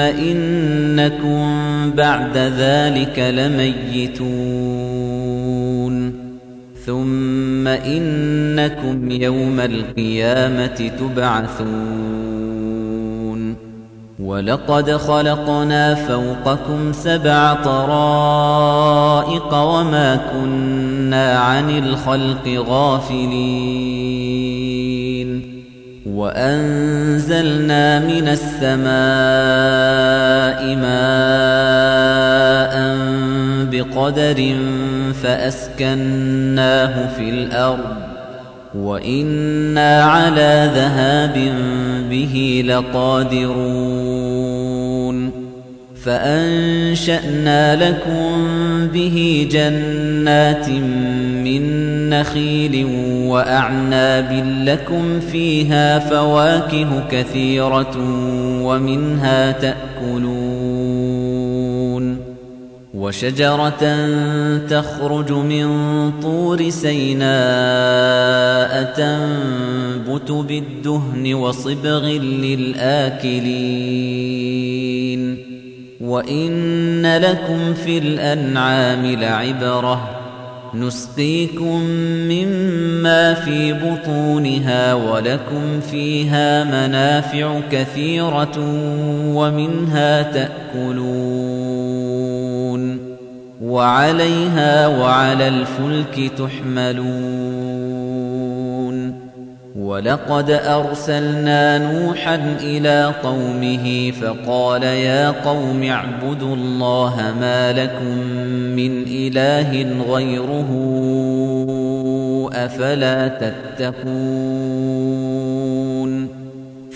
ثم إنكم بعد ذلك لميتون ثم إنكم يوم القيامة تبعثون ولقد خلقنا فوقكم سبع طرائق وما كنا عن الخلق غافلين وأنزلنا من السماء ماء بقدر فأسكناه في الأرض وإنا على ذهاب به لقادرون. فأنشأنا لكم به جنات من نخيل وأعناب لكم فيها فواكه كثيرة ومنها تأكلون وشجرة تخرج من طور سيناء تنبت بالدهن وصبغ للآكلين وإن لكم في الأنعام لعبرةً نسقيكم مما في بطونها ولكم فيها منافع كثيرة ومنها تأكلون وعليها وعلى الفلك تحملون ولقد أرسلنا نوحا إلى قومه فقال يا قوم اعبدوا الله ما لكم من إله غيره أفلا تتقون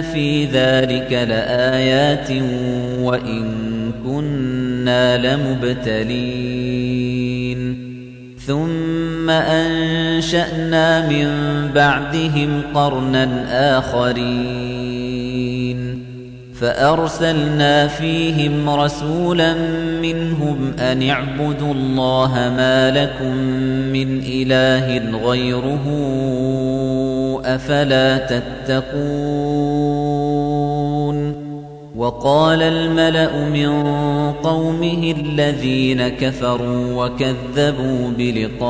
في ذلك لآيات وإن كنا لمبتلين. ثم أنشأنا من بعدهم قرنا آخرين. فأرسلنا فيهم رسولا منهم أن اعبدوا الله ما لكم من إله غيره أفلا تتقون وقال الملأ من قومه الذين كفروا وكذبوا بلقاء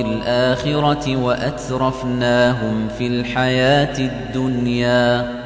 الآخرة وأترفناهم في الحياة الدنيا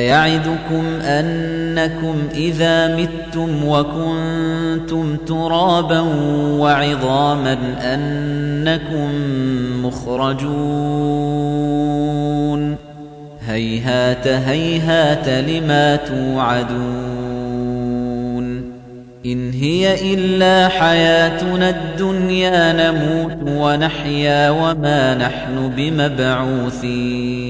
أيعدكم أنكم إذا متم وكنتم ترابا وعظاما أنكم مخرجون؟ هيهات هيهات لما توعدون؟ إن هي إلا حياتنا الدنيا نموت ونحيا وما نحن بمبعوثين.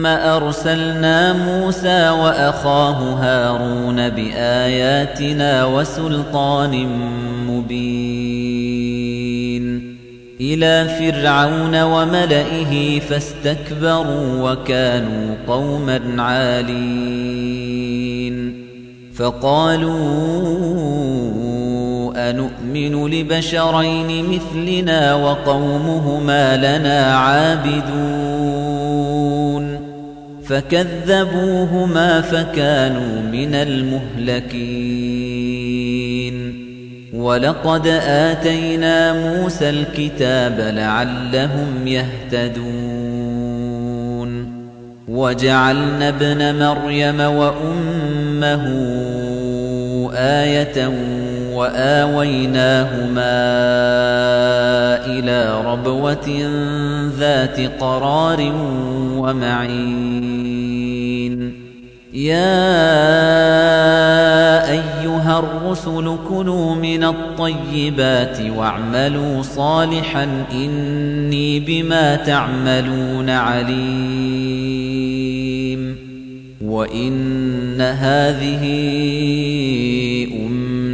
ثم أرسلنا موسى وأخاه هارون بآياتنا وسلطان مبين إلى فرعون وملئه فاستكبروا وكانوا قوما عالين فقالوا أنؤمن لبشرين مثلنا وقومهما لنا عابدون فكذبوهما فكانوا من المهلكين. ولقد آتينا موسى الكتاب لعلهم يهتدون. وجعلنا ابن مريم وأمه آية وآويناهما إلى ربوة ذات قرار ومعين. يا أيها الرسل كلوا من الطيبات واعملوا صالحا إني بما تعملون عليم. وإن هذه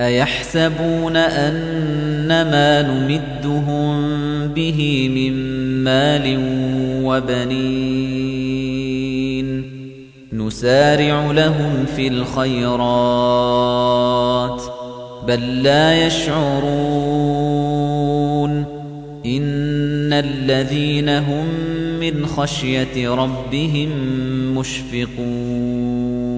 أيحسبون أن ما نمدهم به من مال وبنين نسارع لهم في الخيرات بل لا يشعرون إن الذين هم من خشية ربهم مشفقون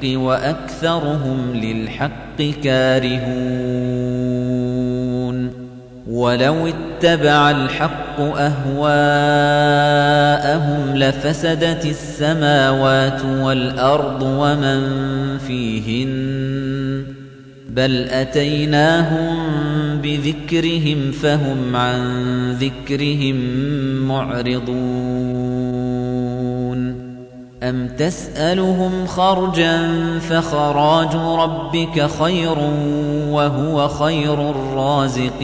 بالحق وأكثرهم للحق كارهون ولو اتبع الحق أهواءهم لفسدت السماوات والأرض ومن فيهن بل أتيناهم بذكرهم فهم عن ذكرهم معرضون أم تسألهم خرجا فخراج ربك خير وهو خير الرازقين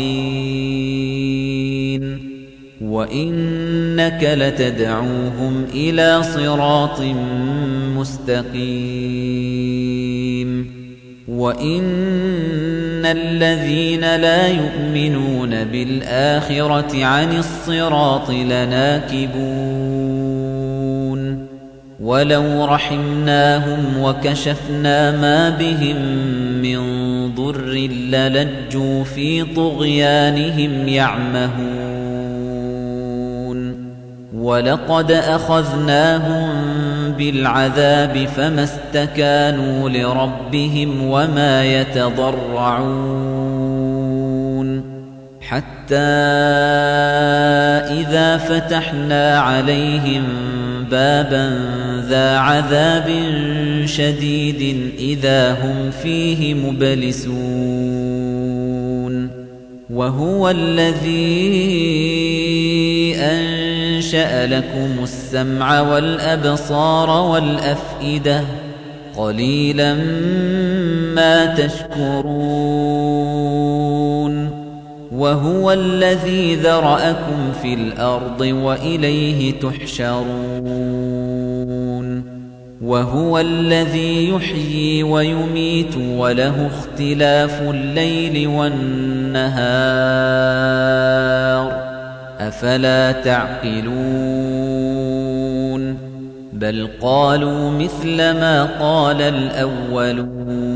وإنك لتدعوهم إلى صراط مستقيم وإن الذين لا يؤمنون بالآخرة عن الصراط لناكبون ولو رحمناهم وكشفنا ما بهم من ضر للجوا في طغيانهم يعمهون ولقد أخذناهم بالعذاب فما استكانوا لربهم وما يتضرعون حتى إذا فتحنا عليهم بابا ذا عذاب شديد إذا هم فيه مبلسون وهو الذي أنشأ لكم السمع والأبصار والأفئدة قليلا ما تشكرون وهو الذي ذرأكم في الأرض وإليه تحشرون وهو الذي يحيي ويميت وله اختلاف الليل والنهار. أفلا تعقلون؟ بل قالوا مثل ما قال الأولون.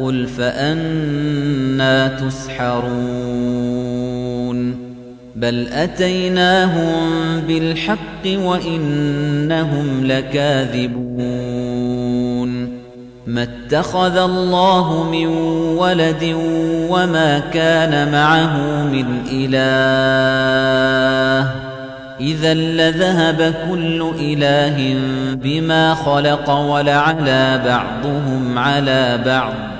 قل فأنا تسحرون بل أتيناهم بالحق وإنهم لكاذبون ما اتخذ الله من ولد وما كان معه من إله إذا لذهب كل إله بما خلق ولعلى بعضهم على بعض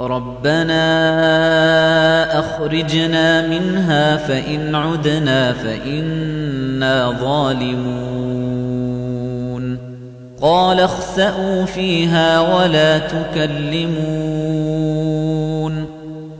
ربنا أخرجنا منها فإن عدنا فإنا ظالمون. قال اخسأوا فيها ولا تكلمون.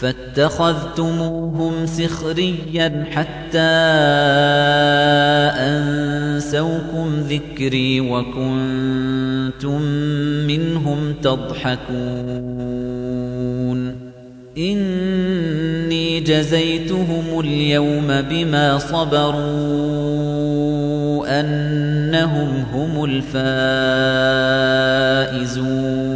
فاتخذتموهم سخريا حتى أنسوكم ذكري وكنتم منهم تضحكون. إني جزيتهم اليوم بما صبروا أنهم هم الفائزون.